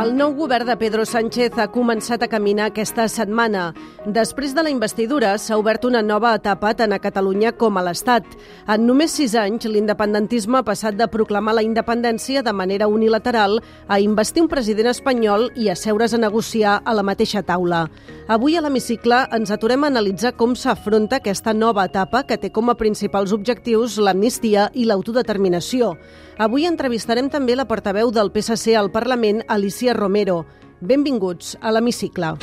El nou govern de Pedro Sánchez ha començat a caminar aquesta setmana. Després de la investidura, s'ha obert una nova etapa tant a Catalunya com a l'Estat. En només sis anys, l'independentisme ha passat de proclamar la independència de manera unilateral a investir un president espanyol i asseure's a negociar a la mateixa taula. Avui a l'hemicicle ens aturem a analitzar com s'afronta aquesta nova etapa que té com a principals objectius l'amnistia i l'autodeterminació. Avui entrevistarem també la portaveu del PSC al Parlament, Alicia Romero. Benvinguts a l'Hemicicle.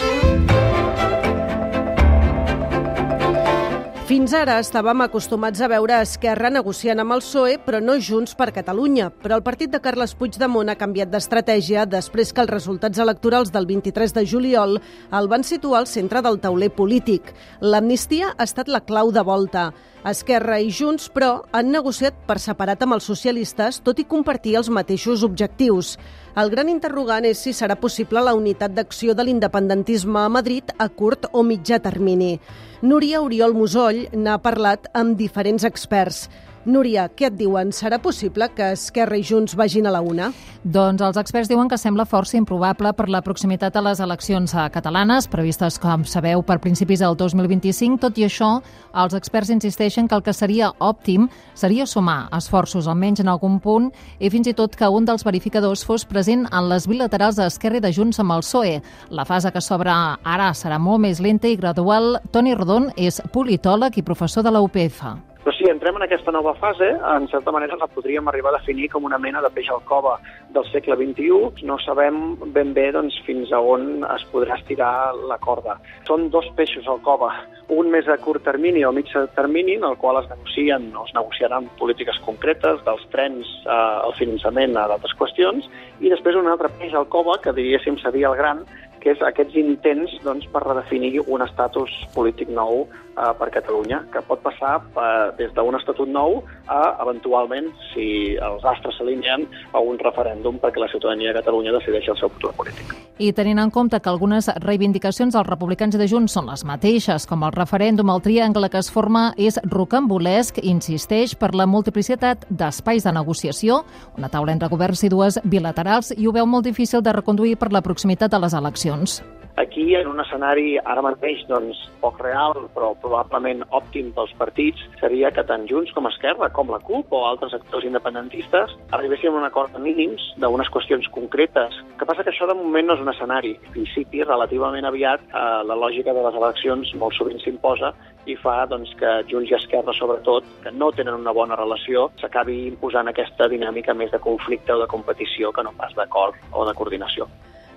Fins ara estàvem acostumats a veure Esquerra negociant amb el PSOE, però no Junts per Catalunya. Però el partit de Carles Puigdemont ha canviat d'estratègia després que els resultats electorals del 23 de juliol el van situar al centre del tauler polític. L'amnistia ha estat la clau de volta. Esquerra i Junts, però, han negociat per separat amb els socialistes, tot i compartir els mateixos objectius. El gran interrogant és si serà possible la unitat d'acció de l'independentisme a Madrid a curt o mitjà termini. Núria Oriol Musoll n'ha parlat amb diferents experts. Núria, què et diuen? Serà possible que Esquerra i Junts vagin a la una? Doncs els experts diuen que sembla força improbable per la proximitat a les eleccions catalanes, previstes, com sabeu, per principis del 2025. Tot i això, els experts insisteixen que el que seria òptim seria sumar esforços, almenys en algun punt, i fins i tot que un dels verificadors fos present en les bilaterals d'Esquerra i de Junts amb el PSOE. La fase que s'obre ara serà molt més lenta i gradual. Toni Rodon és politòleg i professor de la UPF. Però si entrem en aquesta nova fase, en certa manera la podríem arribar a definir com una mena de peix al cova del segle XXI. No sabem ben bé doncs, fins a on es podrà estirar la corda. Són dos peixos al cova, un més a curt termini o mig termini, en el qual es negocien o es negociaran polítiques concretes, dels trens eh, al finançament a d'altres qüestions, i després un altre peix al cova, que diríem seria el gran, que és aquests intents doncs, per redefinir un estatus polític nou eh, per Catalunya, que pot passar eh, des d'un estatut nou a, eventualment, si els astres s'alineen, a un referèndum perquè la ciutadania de Catalunya decideixi el seu futur polític. I tenint en compte que algunes reivindicacions dels republicans de Junts són les mateixes, com el referèndum, el triangle que es forma és rocambolesc, insisteix, per la multiplicitat d'espais de negociació, una taula entre governs i dues bilaterals, i ho veu molt difícil de reconduir per la proximitat a les eleccions. Aquí, en un escenari ara mateix doncs, poc real, però probablement òptim pels partits, seria que tant Junts com Esquerra, com la CUP o altres actors independentistes, arribéssim a un acord de mínims d'unes qüestions concretes. El que passa que això de moment no és un escenari. En principi, relativament aviat, eh, la lògica de les eleccions molt sovint s'imposa i fa doncs, que Junts i Esquerra, sobretot, que no tenen una bona relació, s'acabi imposant aquesta dinàmica més de conflicte o de competició que no pas d'acord o de coordinació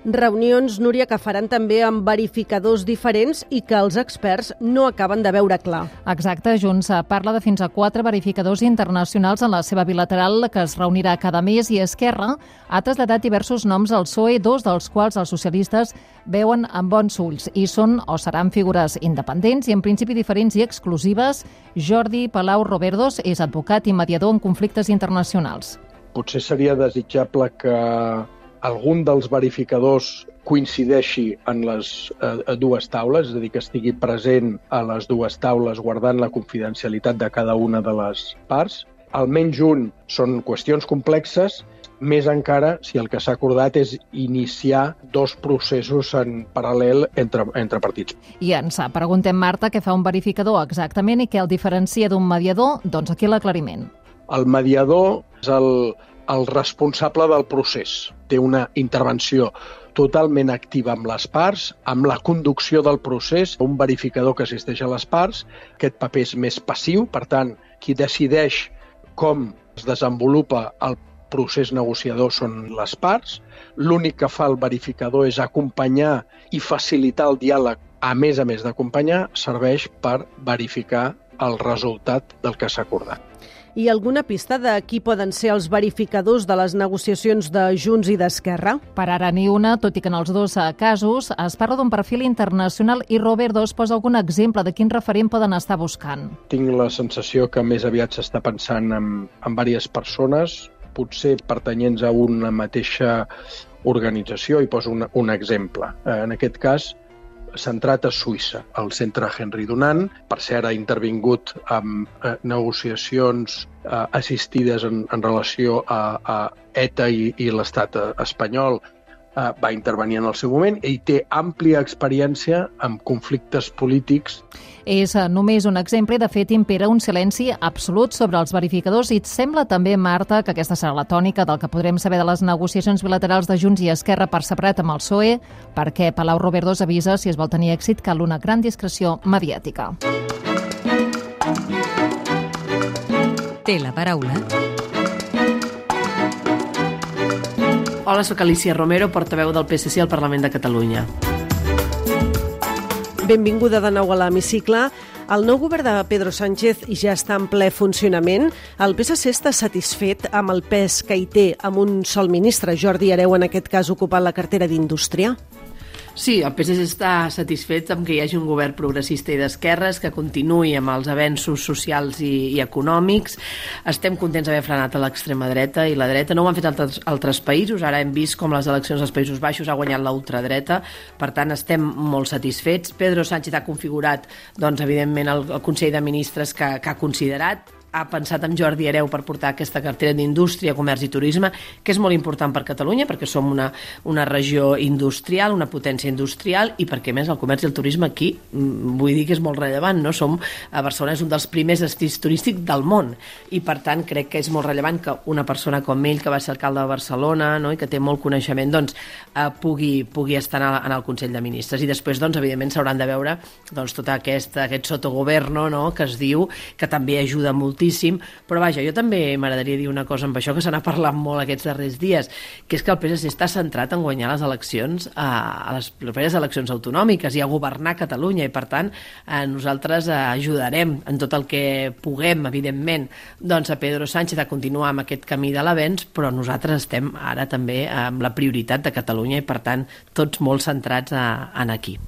reunions, Núria, que faran també amb verificadors diferents i que els experts no acaben de veure clar. Exacte, Junts parla de fins a quatre verificadors internacionals en la seva bilateral que es reunirà cada mes i Esquerra ha traslladat diversos noms al PSOE, dos dels quals els socialistes veuen amb bons ulls i són o seran figures independents i en principi diferents i exclusives. Jordi Palau Roberdos és advocat i mediador en conflictes internacionals. Potser seria desitjable que algun dels verificadors coincideixi en les eh, dues taules, és a dir, que estigui present a les dues taules guardant la confidencialitat de cada una de les parts. Almenys un són qüestions complexes, més encara si el que s'ha acordat és iniciar dos processos en paral·lel entre, entre partits. I ens preguntem, Marta, què fa un verificador exactament i què el diferencia d'un mediador? Doncs aquí l'aclariment. El mediador és el, el responsable del procés. Té una intervenció totalment activa amb les parts, amb la conducció del procés, un verificador que assisteix a les parts. Aquest paper és més passiu, per tant, qui decideix com es desenvolupa el procés negociador són les parts. L'únic que fa el verificador és acompanyar i facilitar el diàleg. A més a més d'acompanyar, serveix per verificar el resultat del que s'ha acordat i alguna pista de qui poden ser els verificadors de les negociacions de Junts i d'Esquerra? Per ara ni una, tot i que en els dos eh, casos es parla d'un perfil internacional i Robert Dos posa algun exemple de quin referent poden estar buscant. Tinc la sensació que més aviat s'està pensant en, en diverses persones, potser pertanyents a una mateixa organització, i poso un, un exemple. Eh, en aquest cas, centrat a Suïssa, al centre Henry Dunant. Per cert, ha intervingut amb eh, negociacions eh, assistides en, en relació a, a ETA i, i l'estat espanyol eh, va intervenir en el seu moment i té àmplia experiència amb conflictes polítics. És eh, només un exemple, de fet impera un silenci absolut sobre els verificadors i et sembla també, Marta, que aquesta serà la tònica del que podrem saber de les negociacions bilaterals de Junts i Esquerra per separat amb el PSOE, perquè Palau Robertos avisa si es vol tenir èxit cal una gran discreció mediàtica. Té la paraula Hola, sóc Alicia Romero, portaveu del PSC al Parlament de Catalunya. Benvinguda de nou a l'hemicicle. El nou govern de Pedro Sánchez ja està en ple funcionament. El PSC està satisfet amb el pes que hi té amb un sol ministre, Jordi Areu, en aquest cas ocupant la cartera d'Indústria? Sí, el PSC està satisfet amb que hi hagi un govern progressista i d'esquerres que continuï amb els avenços socials i, i econòmics. Estem contents d'haver frenat a l'extrema dreta i la dreta. No ho han fet altres, altres països. Ara hem vist com les eleccions als Països Baixos ha guanyat la ultradreta. Per tant, estem molt satisfets. Pedro Sánchez ha configurat, doncs, evidentment, el, el Consell de Ministres que, que ha considerat ha pensat en Jordi Hereu per portar aquesta cartera d'Indústria, Comerç i Turisme, que és molt important per Catalunya perquè som una, una regió industrial, una potència industrial i perquè més el comerç i el turisme aquí mm, vull dir que és molt rellevant, no? Som, a Barcelona és un dels primers destins turístics del món i per tant crec que és molt rellevant que una persona com ell, que va ser alcalde de Barcelona no? i que té molt coneixement, doncs eh, pugui, pugui estar en el, Consell de Ministres i després doncs evidentment s'hauran de veure doncs, tot aquest, aquest sotogoverno no? que es diu, que també ajuda molt moltíssim, però vaja, jo també m'agradaria dir una cosa amb això que se n'ha parlat molt aquests darrers dies, que és que el PSC està centrat en guanyar les eleccions a, a les properes eleccions autonòmiques i a governar Catalunya i per tant eh, nosaltres eh, ajudarem en tot el que puguem, evidentment, doncs a Pedro Sánchez a continuar amb aquest camí de l'avenç, però nosaltres estem ara també amb la prioritat de Catalunya i per tant tots molt centrats a, en aquí.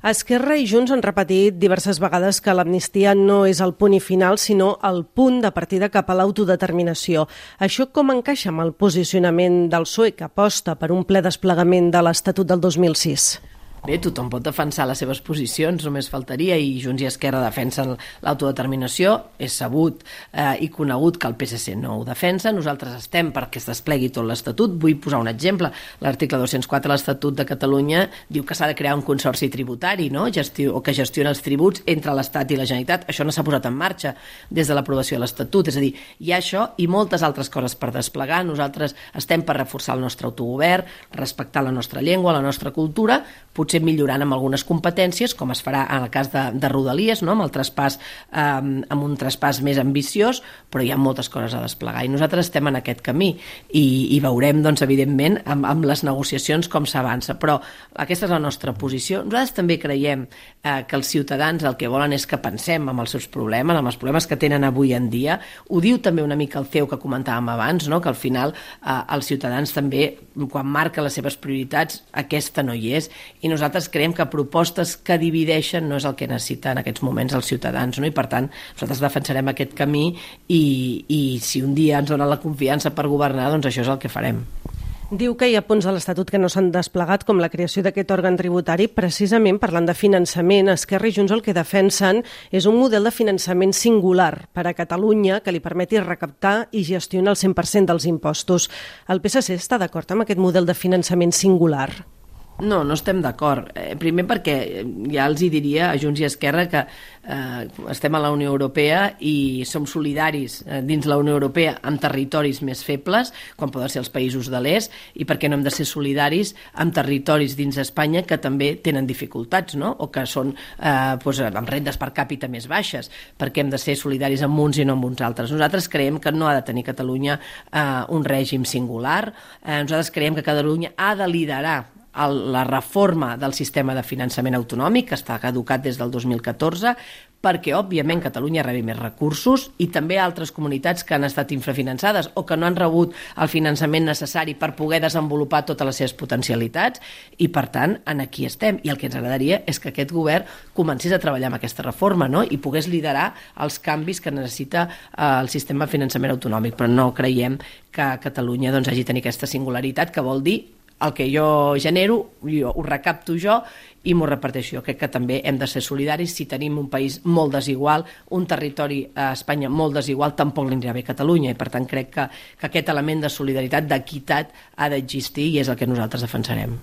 Esquerra i Junts han repetit diverses vegades que l'amnistia no és el punt i final, sinó el punt de partida cap a l'autodeterminació. Això com encaixa amb el posicionament del PSOE, que aposta per un ple desplegament de l'Estatut del 2006? Bé, tothom pot defensar les seves posicions, només faltaria, i Junts i Esquerra defensen l'autodeterminació. És sabut eh, i conegut que el PSC no ho defensa. Nosaltres estem perquè es desplegui tot l'Estatut. Vull posar un exemple. L'article 204 de l'Estatut de Catalunya diu que s'ha de crear un consorci tributari, no? Gestio, o que gestiona els tributs entre l'Estat i la Generalitat. Això no s'ha posat en marxa des de l'aprovació de l'Estatut. És a dir, hi ha això i moltes altres coses per desplegar. Nosaltres estem per reforçar el nostre autogovern, respectar la nostra llengua, la nostra cultura, potser millorant amb algunes competències, com es farà en el cas de, de Rodalies, no? amb, el traspàs, eh, amb un traspàs més ambiciós, però hi ha moltes coses a desplegar i nosaltres estem en aquest camí i, i veurem, doncs, evidentment, amb, amb les negociacions com s'avança, però aquesta és la nostra posició. Nosaltres també creiem eh, que els ciutadans el que volen és que pensem amb els seus problemes, amb els problemes que tenen avui en dia. Ho diu també una mica el CEU que comentàvem abans, no? que al final eh, els ciutadans també, quan marca les seves prioritats, aquesta no hi és i nosaltres creiem que propostes que divideixen no és el que necessiten en aquests moments els ciutadans, no? i per tant nosaltres defensarem aquest camí i, i si un dia ens donen la confiança per governar, doncs això és el que farem. Diu que hi ha punts de l'Estatut que no s'han desplegat, com la creació d'aquest òrgan tributari, precisament parlant de finançament. Esquerra i Junts el que defensen és un model de finançament singular per a Catalunya que li permeti recaptar i gestionar el 100% dels impostos. El PSC està d'acord amb aquest model de finançament singular? No, no estem d'acord. Eh, primer perquè eh, ja els hi diria a Junts i Esquerra que eh, estem a la Unió Europea i som solidaris eh, dins la Unió Europea amb territoris més febles, com poden ser els països de l'est, i perquè no hem de ser solidaris amb territoris dins Espanya que també tenen dificultats, no? o que són eh, doncs, amb rendes per càpita més baixes, perquè hem de ser solidaris amb uns i no amb uns altres. Nosaltres creiem que no ha de tenir Catalunya eh, un règim singular, eh, nosaltres creiem que Catalunya ha de liderar el, la reforma del sistema de finançament autonòmic, que està caducat des del 2014, perquè, òbviament, Catalunya rebi més recursos i també altres comunitats que han estat infrafinançades o que no han rebut el finançament necessari per poder desenvolupar totes les seves potencialitats i, per tant, en aquí estem. I el que ens agradaria és que aquest govern comencés a treballar amb aquesta reforma no? i pogués liderar els canvis que necessita eh, el sistema de finançament autonòmic, però no creiem que Catalunya doncs, hagi tenir aquesta singularitat que vol dir el que jo genero, jo ho recapto jo i m'ho reparteixo jo. Crec que també hem de ser solidaris. Si tenim un país molt desigual, un territori a Espanya molt desigual, tampoc li anirà bé a Catalunya i per tant crec que, que aquest element de solidaritat, d'equitat, ha d'existir i és el que nosaltres defensarem.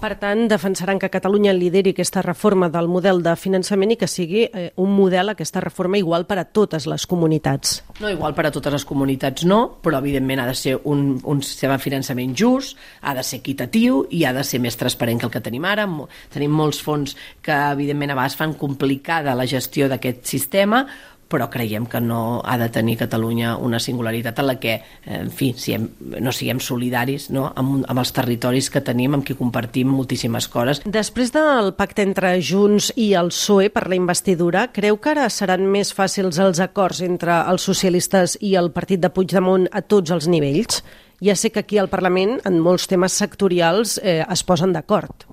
Per tant, defensaran que Catalunya lideri aquesta reforma del model de finançament i que sigui eh, un model, aquesta reforma, igual per a totes les comunitats. No, igual per a totes les comunitats no, però evidentment ha de ser un, un sistema de finançament just, ha de ser equitatiu i ha de ser més transparent que el que tenim ara. Tenim molts fons que, evidentment, a vegades fan complicada la gestió d'aquest sistema, però creiem que no ha de tenir Catalunya una singularitat en la que, eh, en fi, siguem, no siguem solidaris no? amb, amb els territoris que tenim, amb qui compartim moltíssimes coses. Després del pacte entre Junts i el PSOE per la investidura, creu que ara seran més fàcils els acords entre els socialistes i el partit de Puigdemont a tots els nivells? Ja sé que aquí al Parlament, en molts temes sectorials, eh, es posen d'acord.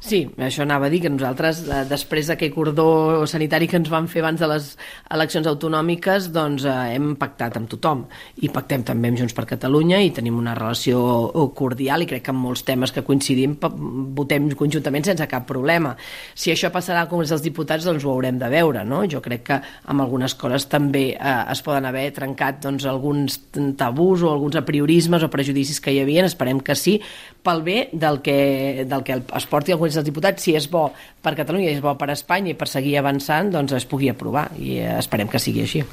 Sí, això anava a dir que nosaltres, eh, després d'aquell cordó sanitari que ens van fer abans de les eleccions autonòmiques, doncs eh, hem pactat amb tothom i pactem també amb Junts per Catalunya i tenim una relació cordial i crec que en molts temes que coincidim votem conjuntament sense cap problema. Si això passarà al Congrés dels Diputats, doncs ho haurem de veure, no? Jo crec que amb algunes coses també eh, es poden haver trencat doncs, alguns tabús o alguns apriorismes o prejudicis que hi havia, esperem que sí, pel bé del que, del que es porti al Congrés dels Diputats, si és bo per Catalunya i és bo per Espanya i per seguir avançant, doncs es pugui aprovar i eh, esperem que sigui així.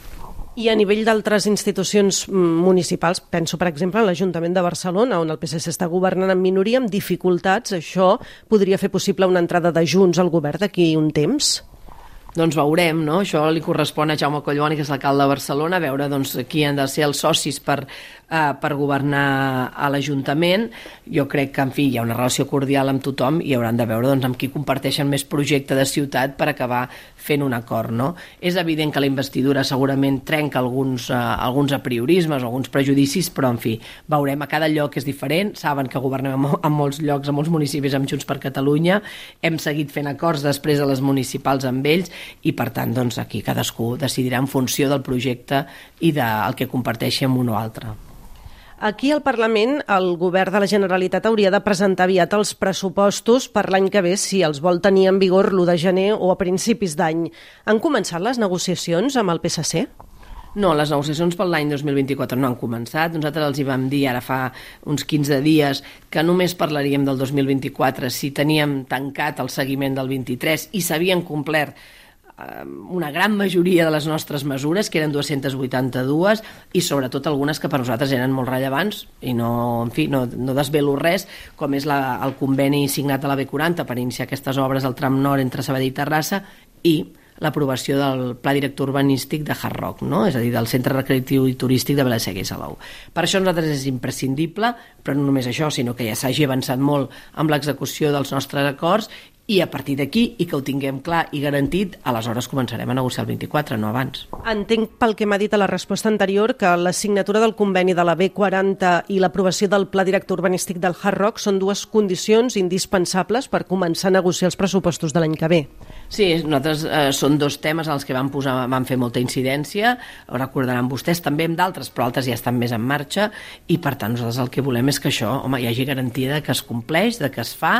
I a nivell d'altres institucions mm, municipals, penso per exemple en l'Ajuntament de Barcelona, on el PSC està governant en minoria amb dificultats, això podria fer possible una entrada de Junts al govern d'aquí un temps? Doncs veurem, no? Això li correspon a Jaume Collboni, que és l'alcalde de Barcelona, veure doncs, qui han de ser els socis per, eh, per governar a l'Ajuntament. Jo crec que, en fi, hi ha una relació cordial amb tothom i hauran de veure doncs, amb qui comparteixen més projecte de ciutat per acabar fent un acord. No? És evident que la investidura segurament trenca alguns, eh, alguns apriorismes, alguns prejudicis, però, en fi, veurem. A cada lloc és diferent. Saben que governem en molts llocs, en molts municipis amb Junts per Catalunya. Hem seguit fent acords després de les municipals amb ells i, per tant, doncs, aquí cadascú decidirà en funció del projecte i del que comparteixi amb un o altre. Aquí al Parlament el govern de la Generalitat hauria de presentar aviat els pressupostos per l'any que ve si els vol tenir en vigor l'1 de gener o a principis d'any. Han començat les negociacions amb el PSC? No, les negociacions per l'any 2024 no han començat. Nosaltres els hi vam dir ara fa uns 15 dies que només parlaríem del 2024 si teníem tancat el seguiment del 23 i s'havien complert una gran majoria de les nostres mesures, que eren 282, i sobretot algunes que per nosaltres eren molt rellevants, i no, en fi, no, no desvelo res, com és la, el conveni signat a la B40 per iniciar aquestes obres al tram nord entre Sabadell i Terrassa, i l'aprovació del Pla Director Urbanístic de Hard Rock, no? és a dir, del Centre Recreatiu i Turístic de Vilaseca i Salou. Per això nosaltres és imprescindible, però no només això, sinó que ja s'hagi avançat molt amb l'execució dels nostres acords i a partir d'aquí, i que ho tinguem clar i garantit, aleshores començarem a negociar el 24, no abans. Entenc pel que m'ha dit a la resposta anterior que la signatura del conveni de la B40 i l'aprovació del Pla Director Urbanístic del Hard Rock són dues condicions indispensables per començar a negociar els pressupostos de l'any que ve. Sí, nosaltres eh, són dos temes als que vam, posar, vam fer molta incidència, ho recordaran vostès, també amb d'altres, però altres ja estan més en marxa, i per tant nosaltres el que volem és que això home, hi hagi garantia de que es compleix, de que es fa,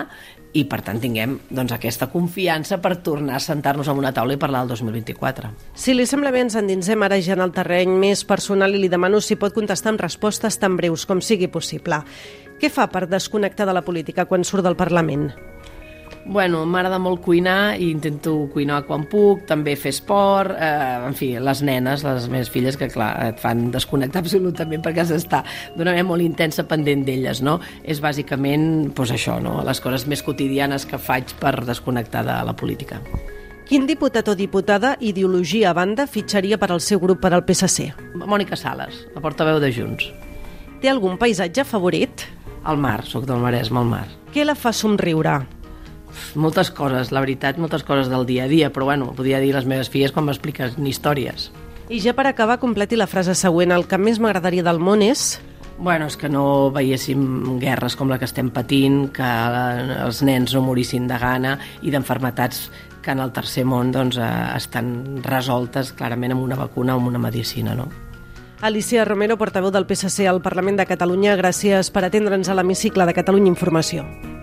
i per tant tinguem doncs, aquesta confiança per tornar a sentar-nos en una taula i parlar del 2024. Si li sembla bé, ens endinsem ara ja en el terreny més personal i li demano si pot contestar amb respostes tan breus com sigui possible. Què fa per desconnectar de la política quan surt del Parlament? Bueno, m'agrada molt cuinar i intento cuinar quan puc, també fer esport, eh, en fi, les nenes, les meves filles, que clar, et fan desconnectar absolutament perquè has d'estar d'una manera molt intensa pendent d'elles, no? És bàsicament, doncs això, no? Les coses més quotidianes que faig per desconnectar de la política. Quin diputat o diputada, ideologia a banda, fitxaria per al seu grup per al PSC? Mònica Sales, la portaveu de Junts. Té algun paisatge favorit? El mar, sóc del Maresme, al mar. Què la fa somriure? Moltes coses, la veritat, moltes coses del dia a dia, però bueno, podia dir les meves filles quan m'expliques històries. I ja per acabar, completi la frase següent. El que més m'agradaria del món és... Bueno, és que no veiéssim guerres com la que estem patint, que els nens no morissin de gana i d'enfermetats que en el tercer món doncs, eh, estan resoltes clarament amb una vacuna o amb una medicina. No? Alicia Romero, portaveu del PSC al Parlament de Catalunya, gràcies per atendre'ns a l'hemicicle de Catalunya Informació.